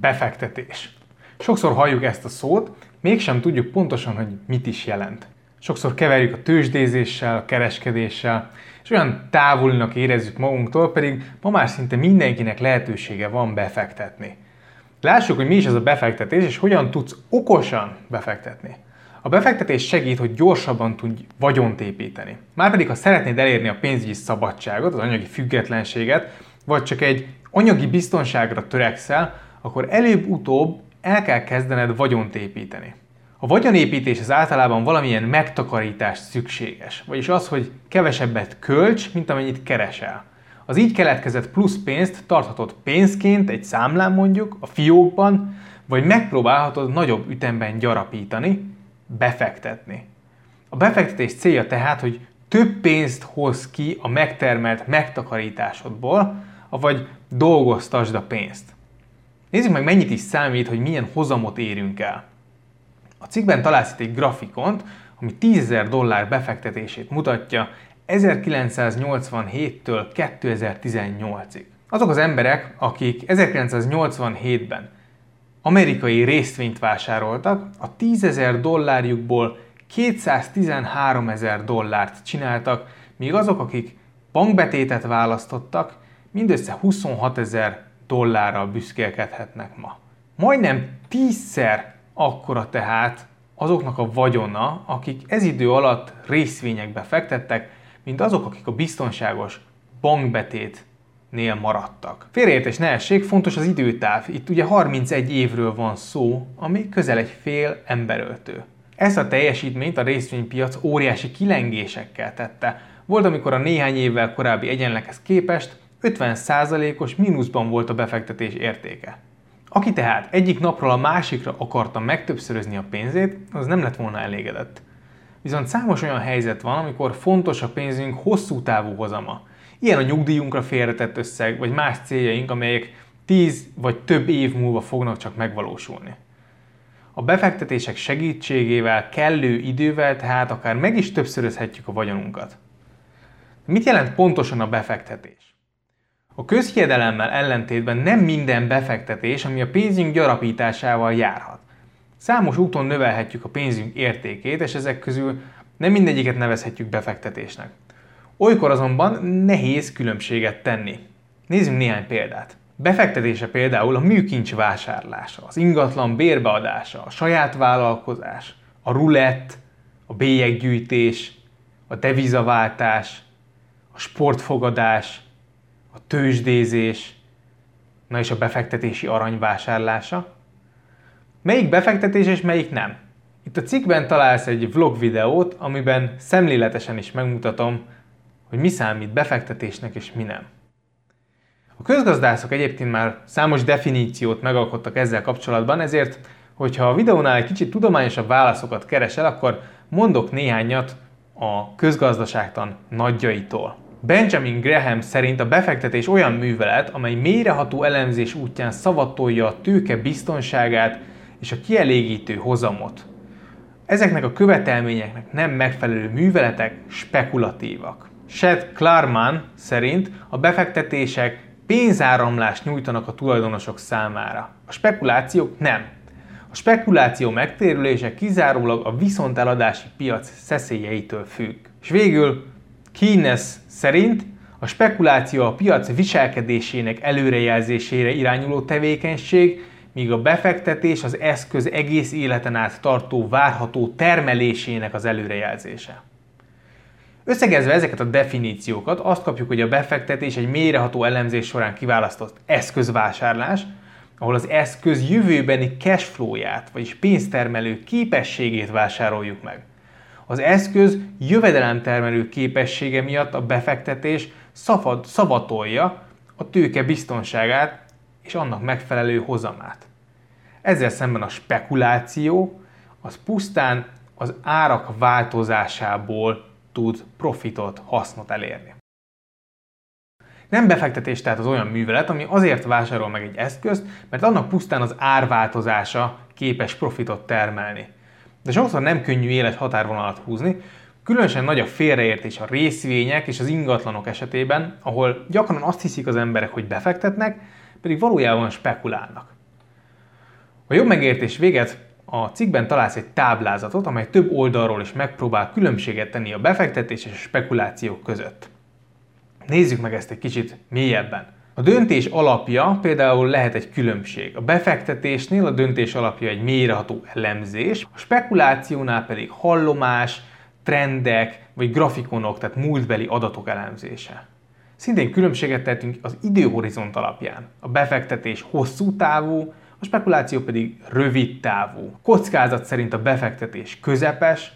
Befektetés. Sokszor halljuk ezt a szót, mégsem tudjuk pontosan, hogy mit is jelent. Sokszor keverjük a tőzsdézéssel, a kereskedéssel, és olyan távolinak érezzük magunktól, pedig ma már szinte mindenkinek lehetősége van befektetni. Lássuk, hogy mi is ez a befektetés, és hogyan tudsz okosan befektetni. A befektetés segít, hogy gyorsabban tudj vagyont építeni. Márpedig, ha szeretnéd elérni a pénzügyi szabadságot, az anyagi függetlenséget, vagy csak egy anyagi biztonságra törekszel, akkor előbb-utóbb el kell kezdened vagyont építeni. A vagyonépítés az általában valamilyen megtakarítás szükséges, vagyis az, hogy kevesebbet költs, mint amennyit keresel. Az így keletkezett plusz pénzt tarthatod pénzként egy számlán mondjuk, a fiókban, vagy megpróbálhatod nagyobb ütemben gyarapítani, befektetni. A befektetés célja tehát, hogy több pénzt hoz ki a megtermelt megtakarításodból, vagy dolgoztasd a pénzt. Nézzük meg, mennyit is számít, hogy milyen hozamot érünk el. A cikkben találsz itt egy grafikont, ami 10.000 dollár befektetését mutatja 1987-től 2018-ig. Azok az emberek, akik 1987-ben amerikai részvényt vásároltak, a 10.000 dollárjukból 213 ezer dollárt csináltak, míg azok, akik bankbetétet választottak, mindössze 26 ezer dollárral büszkélkedhetnek ma. Majdnem tízszer akkora tehát azoknak a vagyona, akik ez idő alatt részvényekbe fektettek, mint azok, akik a biztonságos bankbetétnél maradtak. Félreértés ne essék, fontos az időtáv. Itt ugye 31 évről van szó, ami közel egy fél emberöltő. Ezt a teljesítményt a részvénypiac óriási kilengésekkel tette. Volt, amikor a néhány évvel korábbi egyenleghez képest 50%-os mínuszban volt a befektetés értéke. Aki tehát egyik napról a másikra akarta megtöbbszörözni a pénzét, az nem lett volna elégedett. Viszont számos olyan helyzet van, amikor fontos a pénzünk hosszú távú hozama. Ilyen a nyugdíjunkra félretett összeg, vagy más céljaink, amelyek 10 vagy több év múlva fognak csak megvalósulni. A befektetések segítségével, kellő idővel tehát akár meg is többszörözhetjük a vagyonunkat. Mit jelent pontosan a befektetés? A közhiedelemmel ellentétben nem minden befektetés, ami a pénzünk gyarapításával járhat. Számos úton növelhetjük a pénzünk értékét, és ezek közül nem mindegyiket nevezhetjük befektetésnek. Olykor azonban nehéz különbséget tenni. Nézzünk néhány példát. Befektetése például a műkincs vásárlása, az ingatlan bérbeadása, a saját vállalkozás, a rulett, a bélyeggyűjtés, a devizaváltás, a sportfogadás, a tőzsdézés, na és a befektetési arany vásárlása. Melyik befektetés és melyik nem? Itt a cikkben találsz egy vlog videót, amiben szemléletesen is megmutatom, hogy mi számít befektetésnek és mi nem. A közgazdászok egyébként már számos definíciót megalkottak ezzel kapcsolatban, ezért, hogyha a videónál egy kicsit tudományosabb válaszokat keresel, akkor mondok néhányat a közgazdaságtan nagyjaitól. Benjamin Graham szerint a befektetés olyan művelet, amely mélyreható elemzés útján szavatolja a tőke biztonságát és a kielégítő hozamot. Ezeknek a követelményeknek nem megfelelő műveletek spekulatívak. Seth Klarman szerint a befektetések pénzáramlást nyújtanak a tulajdonosok számára. A spekulációk nem. A spekuláció megtérülése kizárólag a viszonteladási piac szeszélyeitől függ. És végül Keynes szerint a spekuláció a piac viselkedésének előrejelzésére irányuló tevékenység, míg a befektetés az eszköz egész életen át tartó várható termelésének az előrejelzése. Összegezve ezeket a definíciókat, azt kapjuk, hogy a befektetés egy mélyreható elemzés során kiválasztott eszközvásárlás, ahol az eszköz jövőbeni cashflow-ját, vagyis pénztermelő képességét vásároljuk meg. Az eszköz jövedelemtermelő képessége miatt a befektetés szafad, szavatolja a tőke biztonságát és annak megfelelő hozamát. Ezzel szemben a spekuláció az pusztán az árak változásából tud profitot, hasznot elérni. Nem befektetés tehát az olyan művelet, ami azért vásárol meg egy eszközt, mert annak pusztán az árváltozása képes profitot termelni. De sokszor nem könnyű éles határvonalat húzni, különösen nagy a félreértés a részvények és az ingatlanok esetében, ahol gyakran azt hiszik az emberek, hogy befektetnek, pedig valójában spekulálnak. A jobb megértés véget a cikkben találsz egy táblázatot, amely több oldalról is megpróbál különbséget tenni a befektetés és a spekulációk között. Nézzük meg ezt egy kicsit mélyebben. A döntés alapja például lehet egy különbség. A befektetésnél a döntés alapja egy mélyreható elemzés, a spekulációnál pedig hallomás, trendek vagy grafikonok, tehát múltbeli adatok elemzése. Szintén különbséget tettünk az időhorizont alapján. A befektetés hosszú távú, a spekuláció pedig rövid távú. Kockázat szerint a befektetés közepes,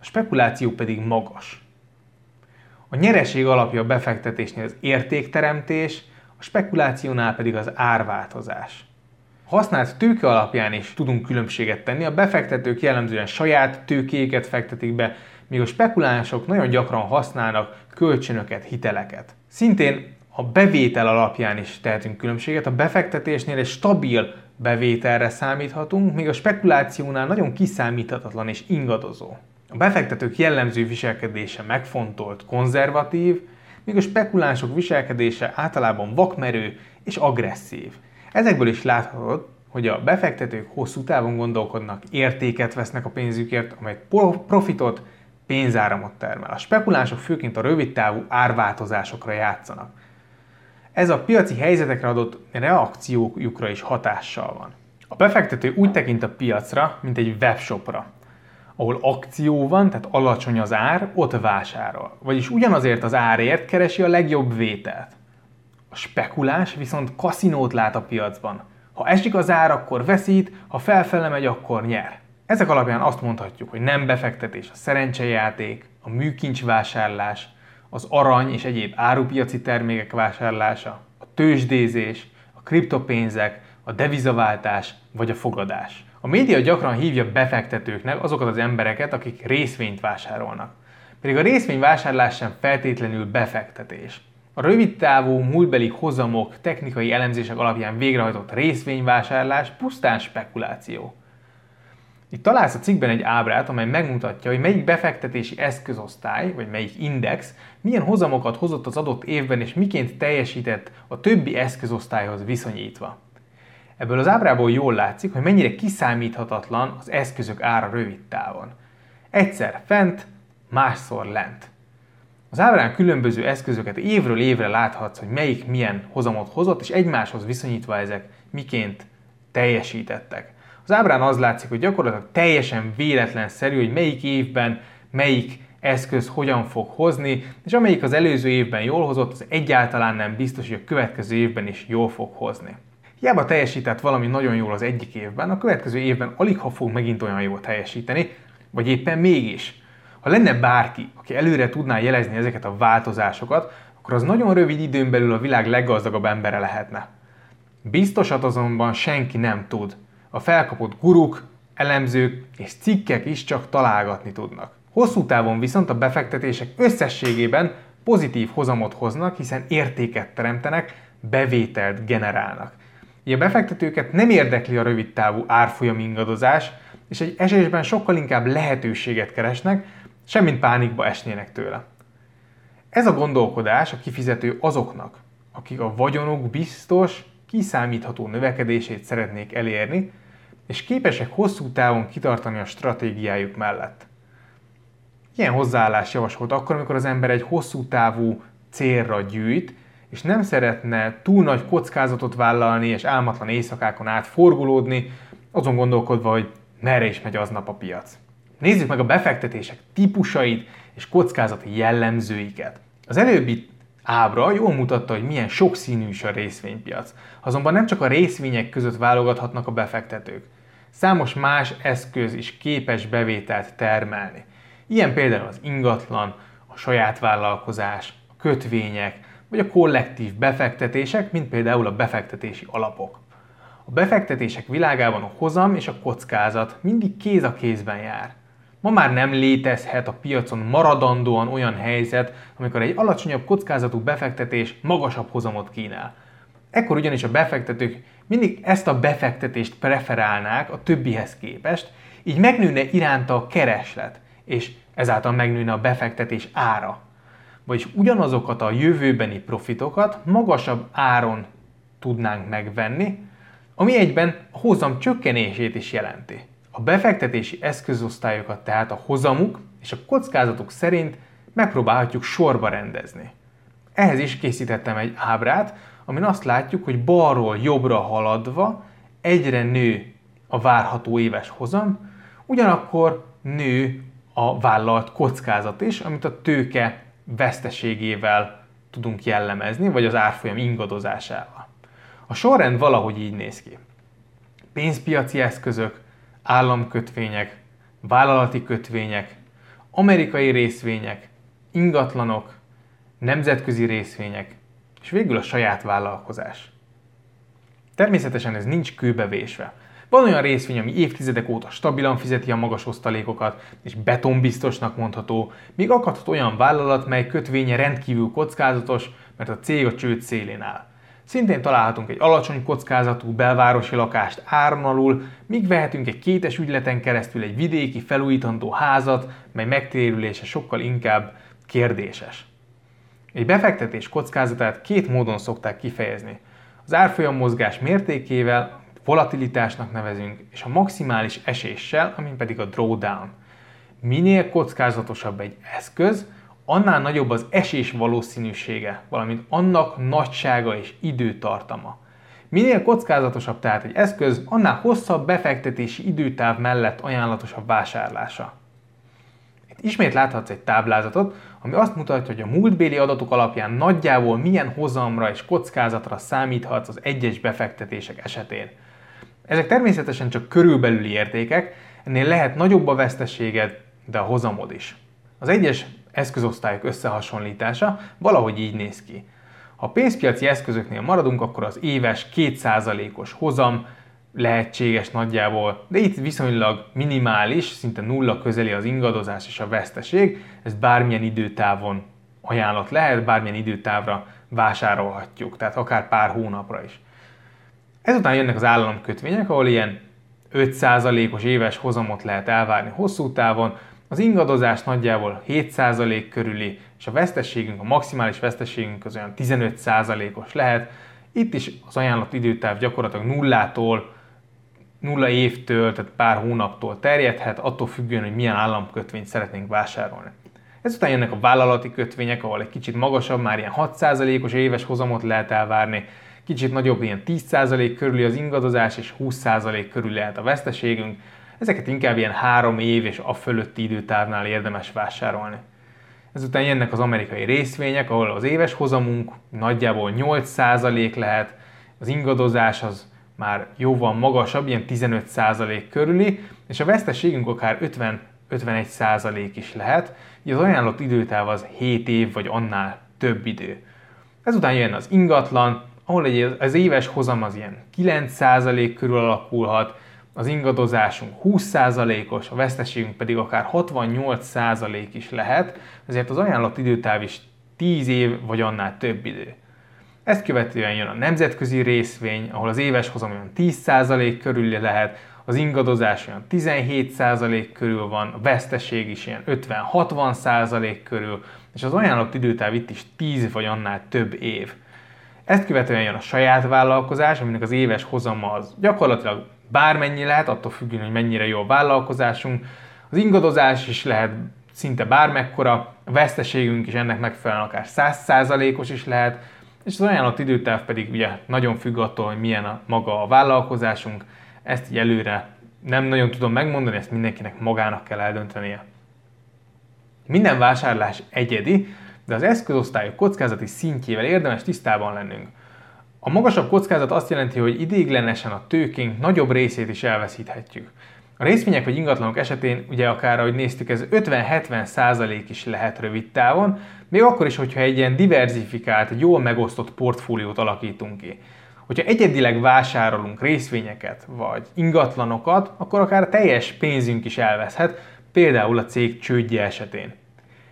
a spekuláció pedig magas. A nyereség alapja a befektetésnél az értékteremtés, a spekulációnál pedig az árváltozás. Használt tőke alapján is tudunk különbséget tenni, a befektetők jellemzően saját tőkéket fektetik be, míg a spekulánsok nagyon gyakran használnak kölcsönöket, hiteleket. Szintén a bevétel alapján is tehetünk különbséget, a befektetésnél egy stabil bevételre számíthatunk, míg a spekulációnál nagyon kiszámíthatatlan és ingadozó. A befektetők jellemző viselkedése megfontolt, konzervatív, míg a spekulánsok viselkedése általában vakmerő és agresszív. Ezekből is láthatod, hogy a befektetők hosszú távon gondolkodnak, értéket vesznek a pénzükért, amely profitot, pénzáramot termel. A spekulánsok főként a rövid távú árváltozásokra játszanak. Ez a piaci helyzetekre adott reakciójukra is hatással van. A befektető úgy tekint a piacra, mint egy webshopra ahol akció van, tehát alacsony az ár, ott vásárol. Vagyis ugyanazért az árért keresi a legjobb vételt. A spekulás viszont kaszinót lát a piacban. Ha esik az ár, akkor veszít, ha felfele megy, akkor nyer. Ezek alapján azt mondhatjuk, hogy nem befektetés a szerencsejáték, a műkincs vásárlás, az arany és egyéb árupiaci termékek vásárlása, a tőzsdézés, a kriptopénzek, a devizaváltás vagy a fogadás. A média gyakran hívja befektetőknek azokat az embereket, akik részvényt vásárolnak. Pedig a részvényvásárlás sem feltétlenül befektetés. A rövid távú, múltbeli hozamok, technikai elemzések alapján végrehajtott részvényvásárlás pusztán spekuláció. Itt találsz a cikkben egy ábrát, amely megmutatja, hogy melyik befektetési eszközosztály, vagy melyik index milyen hozamokat hozott az adott évben, és miként teljesített a többi eszközosztályhoz viszonyítva. Ebből az ábrából jól látszik, hogy mennyire kiszámíthatatlan az eszközök ára rövid távon. Egyszer fent, másszor lent. Az ábrán különböző eszközöket évről évre láthatsz, hogy melyik milyen hozamot hozott, és egymáshoz viszonyítva ezek miként teljesítettek. Az ábrán az látszik, hogy gyakorlatilag teljesen véletlenszerű, hogy melyik évben melyik eszköz hogyan fog hozni, és amelyik az előző évben jól hozott, az egyáltalán nem biztos, hogy a következő évben is jól fog hozni. Hiába teljesített valami nagyon jól az egyik évben, a következő évben alig ha fog megint olyan jól teljesíteni, vagy éppen mégis. Ha lenne bárki, aki előre tudná jelezni ezeket a változásokat, akkor az nagyon rövid időn belül a világ leggazdagabb embere lehetne. Biztosat azonban senki nem tud. A felkapott guruk, elemzők és cikkek is csak találgatni tudnak. Hosszú távon viszont a befektetések összességében pozitív hozamot hoznak, hiszen értéket teremtenek, bevételt generálnak. Így a befektetőket nem érdekli a rövid távú árfolyam ingadozás, és egy esésben sokkal inkább lehetőséget keresnek, semmint pánikba esnének tőle. Ez a gondolkodás a kifizető azoknak, akik a vagyonok biztos, kiszámítható növekedését szeretnék elérni, és képesek hosszú távon kitartani a stratégiájuk mellett. Ilyen hozzáállás javasolt akkor, amikor az ember egy hosszú távú célra gyűjt, és nem szeretne túl nagy kockázatot vállalni, és álmatlan éjszakákon át forgulódni, azon gondolkodva, hogy merre is megy aznap a piac. Nézzük meg a befektetések típusait és kockázati jellemzőiket. Az előbbi ábra jól mutatta, hogy milyen sokszínű is a részvénypiac. Azonban nem csak a részvények között válogathatnak a befektetők. Számos más eszköz is képes bevételt termelni. Ilyen például az ingatlan, a saját vállalkozás, a kötvények, vagy a kollektív befektetések, mint például a befektetési alapok. A befektetések világában a hozam és a kockázat mindig kéz a kézben jár. Ma már nem létezhet a piacon maradandóan olyan helyzet, amikor egy alacsonyabb kockázatú befektetés magasabb hozamot kínál. Ekkor ugyanis a befektetők mindig ezt a befektetést preferálnák a többihez képest, így megnőne iránta a kereslet, és ezáltal megnőne a befektetés ára vagyis ugyanazokat a jövőbeni profitokat magasabb áron tudnánk megvenni, ami egyben a hozam csökkenését is jelenti. A befektetési eszközosztályokat tehát a hozamuk és a kockázatok szerint megpróbálhatjuk sorba rendezni. Ehhez is készítettem egy ábrát, amin azt látjuk, hogy balról jobbra haladva egyre nő a várható éves hozam, ugyanakkor nő a vállalt kockázat is, amit a tőke veszteségével tudunk jellemezni, vagy az árfolyam ingadozásával. A sorrend valahogy így néz ki. Pénzpiaci eszközök, államkötvények, vállalati kötvények, amerikai részvények, ingatlanok, nemzetközi részvények, és végül a saját vállalkozás. Természetesen ez nincs kőbevésve. Van olyan részvény, ami évtizedek óta stabilan fizeti a magas osztalékokat, és betonbiztosnak mondható, míg akadhat olyan vállalat, mely kötvénye rendkívül kockázatos, mert a cég a csőd szélén áll. Szintén találhatunk egy alacsony kockázatú belvárosi lakást áron alul, míg vehetünk egy kétes ügyleten keresztül egy vidéki felújítandó házat, mely megtérülése sokkal inkább kérdéses. Egy befektetés kockázatát két módon szokták kifejezni. Az árfolyam mozgás mértékével, volatilitásnak nevezünk, és a maximális eséssel, amin pedig a drawdown. Minél kockázatosabb egy eszköz, annál nagyobb az esés valószínűsége, valamint annak nagysága és időtartama. Minél kockázatosabb tehát egy eszköz, annál hosszabb befektetési időtáv mellett ajánlatos a vásárlása. Itt ismét láthatsz egy táblázatot, ami azt mutatja, hogy a múltbéli adatok alapján nagyjából milyen hozamra és kockázatra számíthatsz az egyes befektetések esetén. Ezek természetesen csak körülbelüli értékek, ennél lehet nagyobb a veszteséged, de a hozamod is. Az egyes eszközosztályok összehasonlítása valahogy így néz ki. Ha pénzpiaci eszközöknél maradunk, akkor az éves 2%-os hozam lehetséges nagyjából, de itt viszonylag minimális, szinte nulla közeli az ingadozás és a veszteség, ez bármilyen időtávon ajánlat lehet, bármilyen időtávra vásárolhatjuk, tehát akár pár hónapra is. Ezután jönnek az államkötvények, ahol ilyen 5%-os éves hozamot lehet elvárni hosszú távon, az ingadozás nagyjából 7% körüli, és a vesztességünk, a maximális vesztességünk az olyan 15%-os lehet. Itt is az ajánlott időtáv gyakorlatilag nullától, nulla évtől, tehát pár hónaptól terjedhet, attól függően, hogy milyen államkötvényt szeretnénk vásárolni. Ezután jönnek a vállalati kötvények, ahol egy kicsit magasabb, már ilyen 6%-os éves hozamot lehet elvárni, kicsit nagyobb, ilyen 10% körüli az ingadozás, és 20% körül lehet a veszteségünk. Ezeket inkább ilyen 3 év és a fölötti időtávnál érdemes vásárolni. Ezután jönnek az amerikai részvények, ahol az éves hozamunk nagyjából 8% lehet, az ingadozás az már jóval magasabb, ilyen 15% körüli, és a veszteségünk akár 50-51% is lehet, így az ajánlott időtáv az 7 év vagy annál több idő. Ezután jön az ingatlan, ahol egy, az éves hozam az ilyen 9% körül alakulhat, az ingadozásunk 20%-os, a veszteségünk pedig akár 68% is lehet, ezért az ajánlott időtáv is 10 év vagy annál több idő. Ezt követően jön a nemzetközi részvény, ahol az éves hozam olyan 10% körül lehet, az ingadozás olyan 17% körül van, a veszteség is ilyen 50-60% körül, és az ajánlott időtáv itt is 10 vagy annál több év. Ezt követően jön a saját vállalkozás, aminek az éves hozama az gyakorlatilag bármennyi lehet, attól függően, hogy mennyire jó a vállalkozásunk. Az ingadozás is lehet szinte bármekkora, a veszteségünk is ennek megfelelően akár 100%-os is lehet, és az ajánlott időtáv pedig ugye nagyon függ attól, hogy milyen a maga a vállalkozásunk, ezt így előre nem nagyon tudom megmondani, ezt mindenkinek magának kell eldöntenie. Minden vásárlás egyedi, de az eszközosztályok kockázati szintjével érdemes tisztában lennünk. A magasabb kockázat azt jelenti, hogy idéglenesen a tőkénk nagyobb részét is elveszíthetjük. A részvények vagy ingatlanok esetén ugye akár, ahogy néztük, ez 50-70 százalék is lehet rövid távon, még akkor is, hogyha egy ilyen diversifikált, jól megosztott portfóliót alakítunk ki. Hogyha egyedileg vásárolunk részvényeket vagy ingatlanokat, akkor akár teljes pénzünk is elveszhet, például a cég csődje esetén.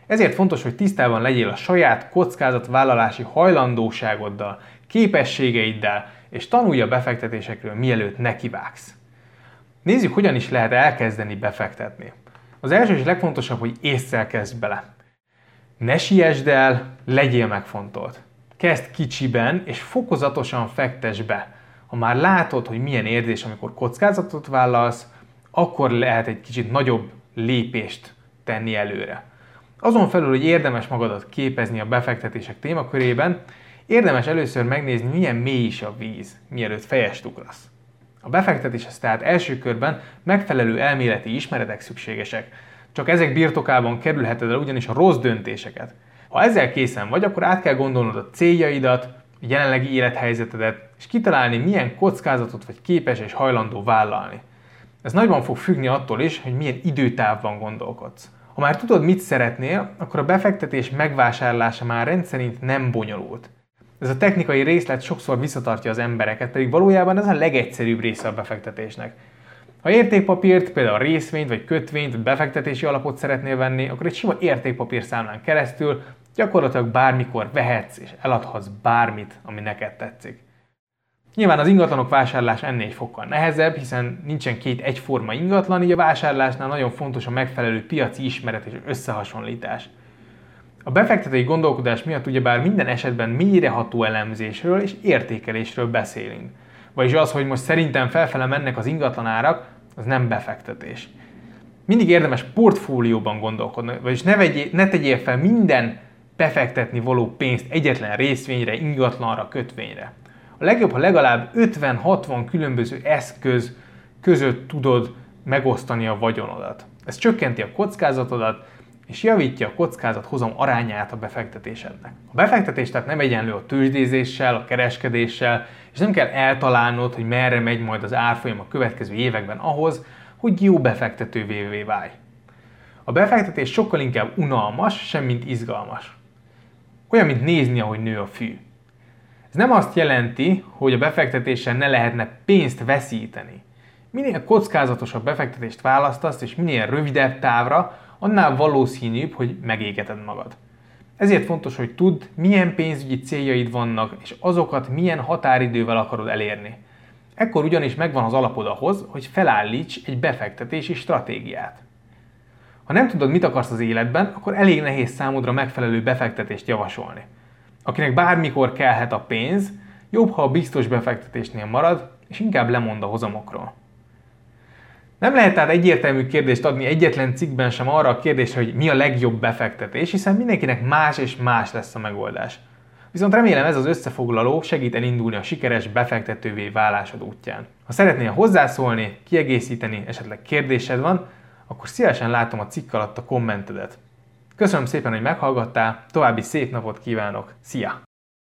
Ezért fontos, hogy tisztában legyél a saját kockázatvállalási hajlandóságoddal, képességeiddel, és tanulj a befektetésekről, mielőtt nekivágsz. Nézzük, hogyan is lehet elkezdeni befektetni. Az első és legfontosabb, hogy észre kezd bele. Ne siessd el, legyél megfontolt. Kezd kicsiben, és fokozatosan fektes be. Ha már látod, hogy milyen érzés, amikor kockázatot vállalsz, akkor lehet egy kicsit nagyobb lépést tenni előre. Azon felül, hogy érdemes magadat képezni a befektetések témakörében, érdemes először megnézni, milyen mély is a víz, mielőtt fejest ugrasz. A befektetéshez tehát első körben megfelelő elméleti ismeretek szükségesek, csak ezek birtokában kerülheted el ugyanis a rossz döntéseket. Ha ezzel készen vagy, akkor át kell gondolnod a céljaidat, a jelenlegi élethelyzetedet, és kitalálni, milyen kockázatot vagy képes és hajlandó vállalni. Ez nagyban fog függni attól is, hogy milyen időtávban gondolkodsz. Ha már tudod, mit szeretnél, akkor a befektetés megvásárlása már rendszerint nem bonyolult. Ez a technikai részlet sokszor visszatartja az embereket, pedig valójában ez a legegyszerűbb része a befektetésnek. Ha értékpapírt, például részvényt vagy kötvényt, vagy befektetési alapot szeretnél venni, akkor egy sima értékpapír számlán keresztül gyakorlatilag bármikor vehetsz és eladhatsz bármit, ami neked tetszik. Nyilván az ingatlanok vásárlás ennél egy fokkal nehezebb, hiszen nincsen két egyforma ingatlan, így a vásárlásnál nagyon fontos a megfelelő piaci ismeret és összehasonlítás. A befektetői gondolkodás miatt ugyebár minden esetben mélyreható elemzésről és értékelésről beszélünk. Vagyis az, hogy most szerintem felfele mennek az ingatlanárak, az nem befektetés. Mindig érdemes portfólióban gondolkodni, vagyis ne, vegyél, ne tegyél fel minden befektetni való pénzt egyetlen részvényre, ingatlanra, kötvényre. A legjobb, ha legalább 50-60 különböző eszköz között tudod megosztani a vagyonodat. Ez csökkenti a kockázatodat, és javítja a kockázat hozam arányát a befektetésednek. A befektetés tehát nem egyenlő a tőzsdézéssel, a kereskedéssel, és nem kell eltalálnod, hogy merre megy majd az árfolyam a következő években ahhoz, hogy jó befektetővé válj. A befektetés sokkal inkább unalmas, semmint izgalmas. Olyan, mint nézni, ahogy nő a fű. Ez nem azt jelenti, hogy a befektetéssel ne lehetne pénzt veszíteni. Minél kockázatosabb befektetést választasz, és minél rövidebb távra, annál valószínűbb, hogy megégeted magad. Ezért fontos, hogy tudd, milyen pénzügyi céljaid vannak, és azokat milyen határidővel akarod elérni. Ekkor ugyanis megvan az alapod ahhoz, hogy felállíts egy befektetési stratégiát. Ha nem tudod, mit akarsz az életben, akkor elég nehéz számodra megfelelő befektetést javasolni. Akinek bármikor kellhet a pénz, jobb, ha a biztos befektetésnél marad, és inkább lemond a hozamokról. Nem lehet tehát egyértelmű kérdést adni egyetlen cikkben sem arra a kérdésre, hogy mi a legjobb befektetés, hiszen mindenkinek más és más lesz a megoldás. Viszont remélem ez az összefoglaló segít elindulni a sikeres befektetővé válásod útján. Ha szeretnél hozzászólni, kiegészíteni, esetleg kérdésed van, akkor szívesen látom a cikk alatt a kommentedet. Köszönöm szépen, hogy meghallgattál, további szép napot kívánok, szia!